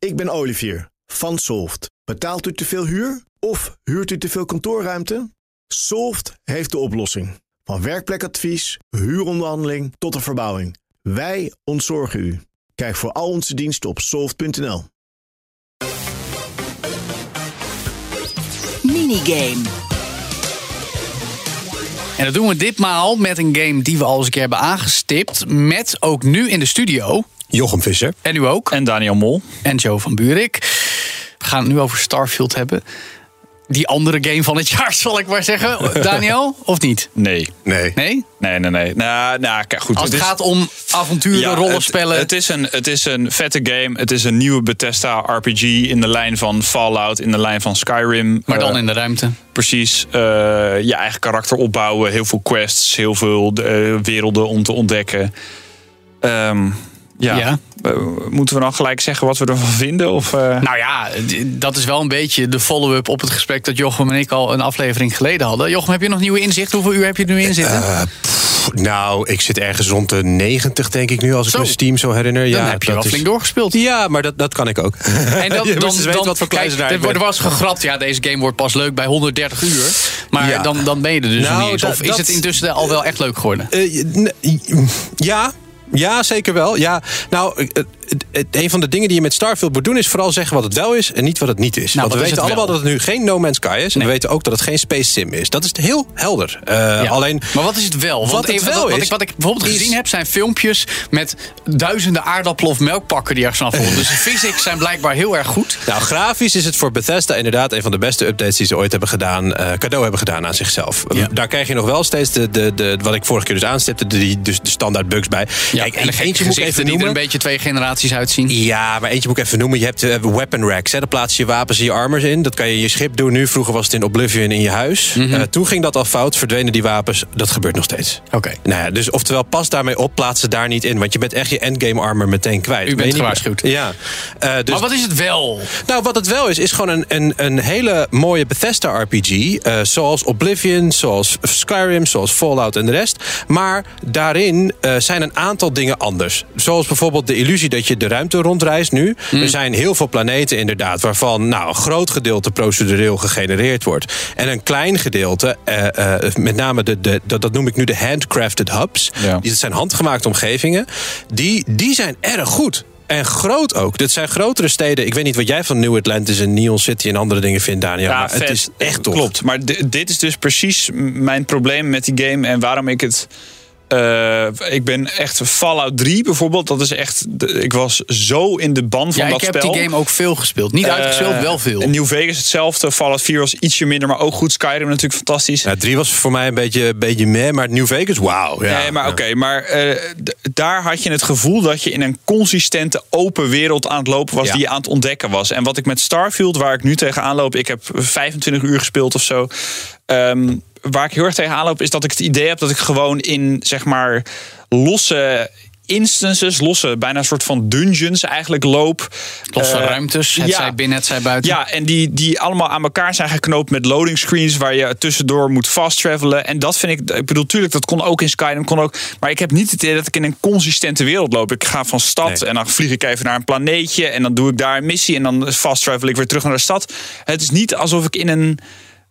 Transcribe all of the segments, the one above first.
Ik ben Olivier van Solft. Betaalt u te veel huur of huurt u te veel kantoorruimte? Solft heeft de oplossing. Van werkplekadvies, huuronderhandeling tot de verbouwing. Wij ontzorgen u. Kijk voor al onze diensten op soft.nl. Minigame. En dat doen we ditmaal met een game die we al eens een keer hebben aangestipt. Met ook nu in de studio. Jochem Visser. En u ook. En Daniel Mol. En Joe van Buurik. We gaan het nu over Starfield hebben. Die andere game van het jaar, zal ik maar zeggen. Daniel, of niet? Nee. Nee. Nee? Nee, nee, nee. Nou, nou kijk, goed. Als het is- gaat om avonturen, Ja, rollenspellen. Het, het, is een, het is een vette game. Het is een nieuwe Bethesda RPG in de lijn van Fallout, in de lijn van Skyrim. maar dan Eh, in de ruimte. Precies. eh, je eigen karakter opbouwen. Heel veel quests. Heel veel eh, werelden om te ontdekken. Ehm, ja. Ja. Eh, moeten we dan gelijk zeggen wat we ervan vinden? Of, eh? Nou ja, dat is wel een beetje de follow-up op het gesprek dat Jochem en ik al een aflevering geleden hadden. Jochem, heb je nog nieuwe inzichten? Hoeveel uur heb je er nu in zitten? Eh, pff, nou, ik zit ergens rond de 90, denk ik nu, als ik Zo. me Steam zo herinner. dan ja, heb je dat wel is- flink doorgespeeld. Ja, maar dat, dat kan ik ook. En dan, Je dan, dan- wat voor kijk, kluizenaar er ik er was gegrapt, ja, deze game wordt pas leuk bij 130 uur. Maar Ja. dan, dan ben je er dus Nou, niet eens. dat- Of is dat- het intussen al wel echt leuk geworden? Eh, ja, ja, zeker wel. Ja, nou, eh, een van de dingen die je met Starfield moet doen... is vooral zeggen wat het wel is en niet wat het niet is. Nou, Want we weten allemaal wel? dat het nu geen No Man's Sky is. En Nee. we weten ook dat het geen Space Sim is. Dat is heel helder. Eh, Ja. Alleen, maar wat is het wel? Want wat het wel wat, wat is, ik, wat ik bijvoorbeeld is- gezien heb, zijn filmpjes met duizenden aardappelen of melkpakken die ergens afvallen. dus de physics zijn blijkbaar heel erg goed. Nou, grafisch is het voor Bethesda inderdaad een van de beste updates die ze ooit hebben gedaan, eh, cadeau hebben gedaan aan zichzelf. Ja. Daar krijg je nog wel steeds de, de, de, wat ik vorige keer dus aanstipte, die- dus de standaard bugs bij. Ja, Kijk, en eentje moet ik even er een noemen. beetje twee generaties uitzien. Ja, maar eentje moet ik even noemen. Je hebt eh, weapon racks. Hè. Daar plaats je wapens en je armors in. Dat kan je in je schip doen nu. Vroeger was het in Oblivion in je huis. Mhm. Eh, toen ging dat al fout. Verdwenen die wapens. Dat gebeurt nog steeds. Oké. Nou ja, dus oftewel, pas daarmee op. Plaats ze daar niet in. Want je bent echt je endgame armor meteen kwijt. U Ben bent niet- gewaarschuwd. Ja. Eh, dus Maar wat is het wel? nou, wat het wel is, is gewoon een, een, een hele mooie Bethesda-RPG. eh, zoals Oblivion, zoals Skyrim, zoals Fallout en de rest. Maar daarin zijn een aantal dingen anders. Zoals bijvoorbeeld de illusie dat je de ruimte rondreist nu. Er zijn heel veel planeten inderdaad... waarvan nou, een groot gedeelte procedureel gegenereerd wordt. En een klein gedeelte, eh, eh, met name de, de, dat, dat noem ik nu de handcrafted hubs... Ja. die dat zijn handgemaakte omgevingen... die, die zijn erg goed. En groot ook. Dit zijn grotere steden. Ik weet niet wat jij van New Atlantis en Neon City en andere dingen vindt, Daniel. maar vet. het is echt tof. Klopt. Maar di- dit is dus precies mijn probleem met die game en waarom ik het. Eh, ik ben echt Fallout 3 bijvoorbeeld. Dat is echt. de- Ik was zo in de ban van Ja, dat ik heb spel. die game ook veel gespeeld. Niet uitgespeeld, Eh, wel veel. New Vegas hetzelfde. Fallout 4 was ietsje minder, maar ook goed. Skyrim natuurlijk fantastisch. Nou, drie was voor mij een beetje, een beetje meh, maar New Vegas, wauw. Ja. nee, maar Ja. oké. maar eh, daar had je het gevoel dat je in een consistente open wereld aan het lopen was Ja. die je aan het ontdekken was. En wat ik met Starfield, waar ik nu tegenaan loop, ik heb 25 uur gespeeld of zo. ehm, waar ik heel erg tegenaan loop, is dat ik het idee heb dat ik gewoon in zeg maar losse instances, losse bijna een soort van dungeons eigenlijk loop. Losse Eh, ruimtes, het ja. zij binnen, het zij buiten. Ja, en die, die allemaal aan elkaar zijn geknoopt met loading screens waar je tussendoor moet fast travelen. En dat vind ik, ik bedoel, tuurlijk, dat kon ook in Skyrim, kon ook. Maar ik heb niet het idee dat ik in een consistente wereld loop. Ik ga van stad Nee. en dan vlieg ik even naar een planeetje en dan doe ik daar een missie en dan fast travel ik weer terug naar de stad. Het is niet alsof ik in een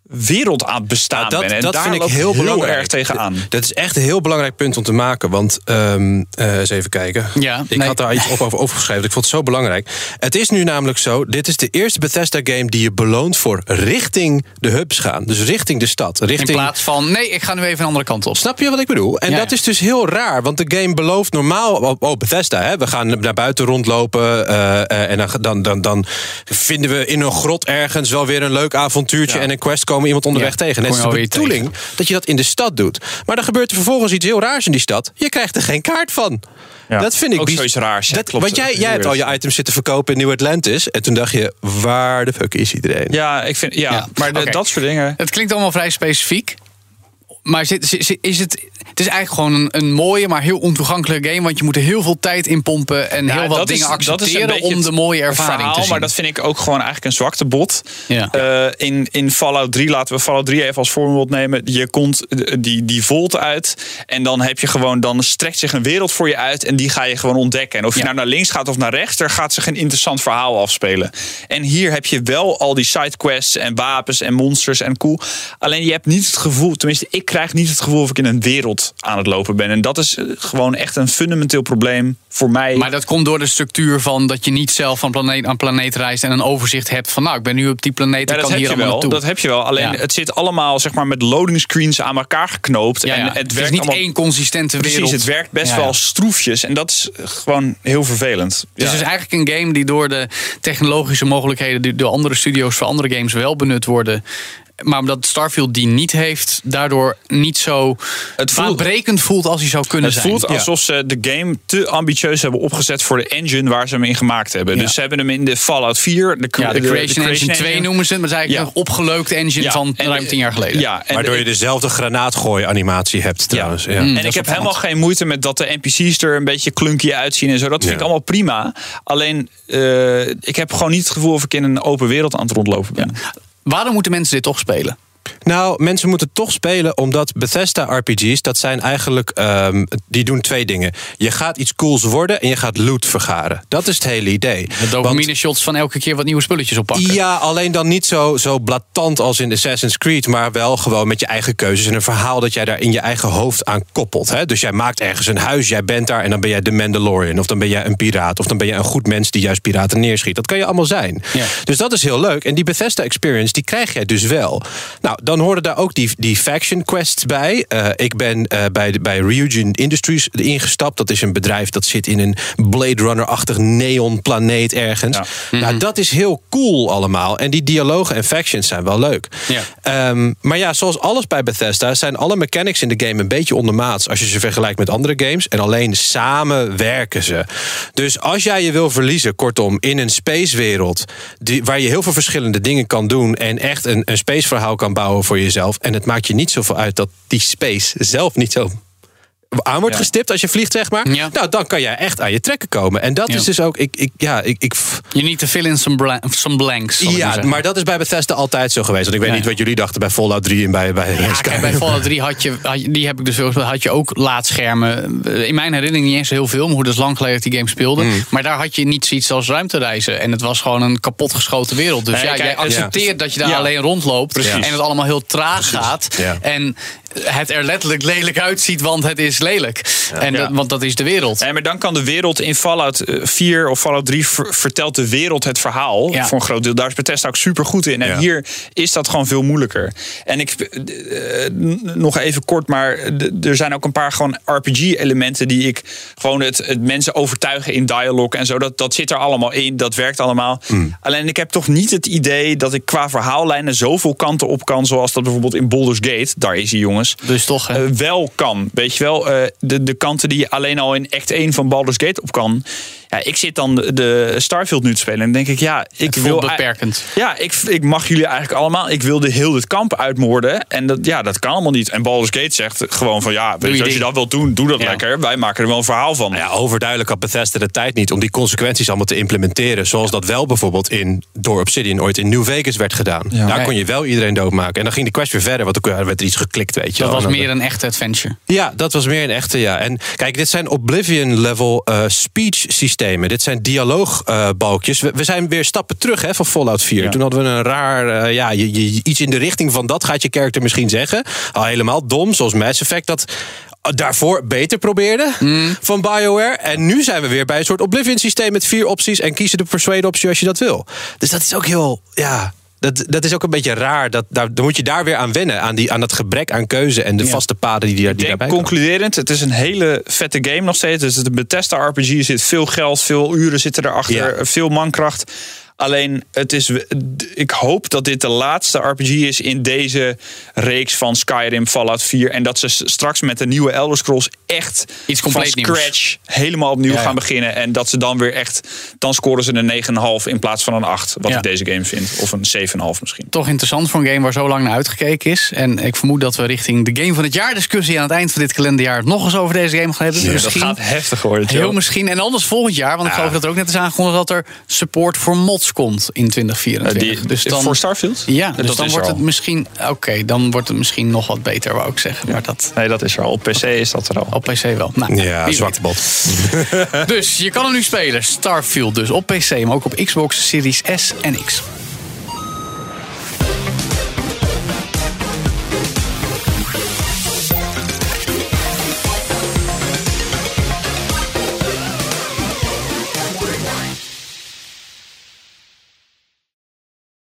wereld aan bestaan dat. En dat daar vind ik heel belangrijk. erg tegenaan. Dat is echt een heel belangrijk punt om te maken. Want, ehm, eh, eens even kijken. Ja, ik nee. had daar iets op over opgeschreven. Ik vond het zo belangrijk. Het is nu namelijk zo, dit is de eerste Bethesda-game die je beloont voor richting de hubs gaan. Dus richting de stad. In Richting, plaats van, nee, ik ga nu even een andere kant op. Snap je wat ik bedoel? En Ja, dat is dus heel raar, want de game belooft normaal. Oh, oh, Bethesda, hè? we gaan naar buiten rondlopen. eh, eh, en dan, dan, dan, dan vinden we in een grot ergens wel weer een leuk avontuurtje. En een quest komen iemand onderweg Ja, tegen. En kom het je is de bedoeling dat je dat in de stad doet. Maar dan gebeurt er vervolgens iets heel raars in die stad. Je krijgt er geen kaart van. Ja. Dat vind ik Ook zoiets raars, Dat, klopt. Want jij, jij hebt al je items zitten verkopen in New Atlantis. En toen dacht je, waar de fuck is iedereen? Ja, ik vind, ja, Ja, maar de- dat soort dingen. Het klinkt allemaal vrij specifiek. maar zit- is het, het is eigenlijk gewoon een, een mooie, maar heel ontoegankelijke game. Want je moet er heel veel tijd in pompen en Ja, heel wat dingen is- accepteren om de mooie ervaring verhaal, te zien. Maar dat vind ik ook gewoon eigenlijk een zwakte bot. Ja. Eh, in, in Fallout 3, laten we Fallout 3 even als voorbeeld nemen. Je komt die, die volt uit. En dan heb je gewoon, dan strekt zich een wereld voor je uit. En die ga je gewoon ontdekken. En of je Ja. nou naar links gaat of naar rechts, er gaat zich een interessant verhaal afspelen. En hier heb je wel al die sidequests en wapens en monsters en cool. Alleen je hebt niet het gevoel, tenminste, ik krijg niet het gevoel of ik in een wereld aan het lopen ben. En dat is eh, gewoon echt een fundamenteel probleem voor mij. Maar dat komt door de structuur van dat je niet zelf van planeet aan planeet reist en een overzicht hebt van nou, ik ben nu op die planeet, Ja, ik dat kan heb hier je allemaal wel. naartoe. Dat heb je wel. Alleen Ja. het zit allemaal zeg maar, met loading screens aan elkaar geknoopt. ja, en ja. het, is werkt niet allemaal, één consistente wereld. Precies, het werkt best Ja, ja. wel stroefjes. En dat is gewoon heel vervelend. Dus Ja. het is eigenlijk een game die door de technologische mogelijkheden die door andere studio's voor andere games wel benut worden. Maar omdat Starfield die niet heeft, daardoor niet zo Het voelt- baanbrekend voelt als hij zou kunnen Het zijn. voelt alsof ze de game te ambitieus hebben opgezet voor de engine waar ze hem in gemaakt hebben. Ja. Dus ze hebben hem in de Fallout 4, de, ja, de Creation, Engine 2 noemen ze het, maar het is eigenlijk Ja. een opgeleukte engine Ja, van en- ruim tien jaar geleden. Ja, en Waardoor de- je dezelfde granaatgooi-animatie hebt trouwens. Ja. Mm. En ik heb helemaal geen moeite met dat de NPC's er een beetje klunky uitzien en zo. Dat vind Ja. ik allemaal prima. Alleen, eh, ik heb gewoon niet het gevoel of ik in een open wereld aan het rondlopen ben. Waarom moeten mensen dit toch spelen? Nou, mensen moeten toch spelen omdat Bethesda RPG's, dat zijn eigenlijk, ehm, die doen twee dingen. Je gaat iets cools worden en je gaat loot vergaren. Dat is het hele idee. De Want- dopamine shots van elke keer wat nieuwe spulletjes oppakken. Ja, alleen dan niet zo, zo blatant als in Assassin's Creed, maar wel gewoon met je eigen keuzes en een verhaal dat jij daar in je eigen hoofd aan koppelt. Hè? Dus jij maakt ergens een huis, jij bent daar en dan ben jij de Mandalorian, of dan ben jij een piraat, of dan ben jij een goed mens die juist piraten neerschiet. Dat kan je allemaal zijn. Ja. Dus dat is heel leuk. En die Bethesda experience, die krijg jij dus wel. Nou, dan horen daar ook die, die faction quests bij. Eh, ik ben eh, bij, de- bij Ryujin Industries ingestapt. Dat is een bedrijf dat zit in een Blade Runner-achtig neon planeet ergens. Ja. Nou, dat is heel cool allemaal. En die dialogen en factions zijn wel leuk. Ja. Ehm, maar ja, zoals alles bij Bethesda zijn alle mechanics in de game een beetje ondermaats als je ze vergelijkt met andere games. En alleen samen werken ze. Dus als jij je wil verliezen, kortom, in een spacewereld die, waar je heel veel verschillende dingen kan doen en echt een, een spaceverhaal kan voor jezelf. En het maakt je niet zoveel uit dat die space zelf niet zo aan wordt Ja. gestipt als je vliegt, zeg maar. Ja. Nou, dan kan jij echt aan je trekken komen. En dat Ja. is dus ook. Ik, ik, ja, ik, ik, Je niet te fill in some, bla- some blanks. ja, maar dat is bij Bethesda altijd zo geweest. Want ik weet niet wat jullie dachten bij Fallout 3 en bij, bij kijk, bij Fallout 3 had je, had die heb ik dus wel had je ook laadschermen. In mijn herinnering niet eens heel veel, maar hoe dat is lang geleden die game speelde. Mm. Maar daar had je niet zoiets als ruimtereizen. En het was gewoon een kapotgeschoten wereld. Dus Nee, ja, kijk, jij accepteert dat je daar alleen rondloopt. Precies. En het allemaal heel traag gaat. En het er letterlijk lelijk uitziet, want het is lelijk. En Ja. dat, want dat is de wereld. Nee, maar dan kan de wereld in Fallout eh, 4 of Fallout 3 ver- vertelt de wereld het verhaal Ja. voor een groot deel. Daar is Bethesda ook super goed in. En Ja. hier is dat gewoon veel moeilijker. En ik eh, eh, nog even kort, maar er zijn ook een paar gewoon RPG-elementen die ik gewoon het, het mensen overtuigen in dialogue en zo. Dat, dat zit er allemaal in. Dat werkt allemaal. Hmm. Alleen ik heb toch niet het idee dat ik qua verhaallijnen zoveel kanten op kan, zoals dat bijvoorbeeld in Baldur's Gate, daar is hij jongens, Dus toch, hè? eh, wel kan. Weet je wel, eh, de, de kanten die je alleen al in act 1 van Baldur's Gate op kan. Ja, ik zit dan de, Starfield nu te spelen en dan denk ik, ja, ik Het wil... beperkend. Ja, ik, ik mag jullie eigenlijk allemaal. Ik wilde heel dit kamp uitmoorden. En dat, ja, dat kan allemaal niet. En Baldur's Gate zegt gewoon van ja, weet je als je dat wilt doen, doe dat Ja. lekker. Wij maken er wel een verhaal van. Nou ja, overduidelijk had Bethesda de tijd niet om die consequenties allemaal te implementeren. Zoals dat wel bijvoorbeeld in, door Obsidian ooit in New Vegas werd gedaan. Daar kon je wel iedereen doodmaken. En dan ging de quest weer verder, want dan werd er iets geklikt, weet je Dat wel. was meer een echte adventure. Ja, dat was meer een echte, ja. En kijk, dit zijn Oblivion-level eh, speech systemen. Dit zijn dialoogbalkjes. we, we zijn weer stappen terug hè, van Fallout 4. Ja. Toen hadden we een raar, eh, ja, je, je- iets in de richting van dat gaat je character misschien zeggen. Al helemaal dom, zoals Mass Effect dat daarvoor beter probeerde van BioWare. En nu zijn we weer bij een soort Oblivion-systeem met vier opties en kiezen de persuade-optie als je dat wil. Dus dat is ook heel, ja... Dat, dat is ook een beetje raar. Dat, daar, dan moet je daar weer aan wennen. Aan, die, aan dat gebrek aan keuze en de vaste paden die, die, die Ik denk daarbij concluderend, het is een hele vette game nog steeds. Het is een Bethesda RPG, er zit veel geld, veel uren zitten erachter, Ja. veel mankracht. Alleen, het is, ik hoop dat dit de laatste RPG is in deze reeks van Skyrim, Fallout 4. En dat ze straks met de nieuwe Elder Scrolls echt Iets compleet van nieuws. scratch helemaal opnieuw Ja, ja. gaan beginnen. En dat ze dan weer echt, dan scoren ze een 9,5 in plaats van een 8. Wat Ja. ik deze game vind. Of een 7,5 misschien. Toch interessant voor een game waar zo lang naar uitgekeken is. En ik vermoed dat we richting de Game van het Jaar discussie aan het eind van dit kalenderjaar het nog eens over deze game gaan hebben. misschien. Dat gaat heftig worden. Heel misschien. En anders volgend jaar, want ik geloof dat er ook net is aangekondigd dat er support voor mods komt in 2024. Eh, die- dus dan, voor Starfield? Ja, Eh, dus dat dan wordt het al. misschien. Oké, dan wordt het misschien nog wat beter, wou ik zeggen. Maar dat Nee, dat is er al. Op PC is dat er al. op PC wel. Nou, Ja, weet. bot. Dus je kan hem nu spelen. Starfield dus op PC, maar ook op Xbox Series S en X.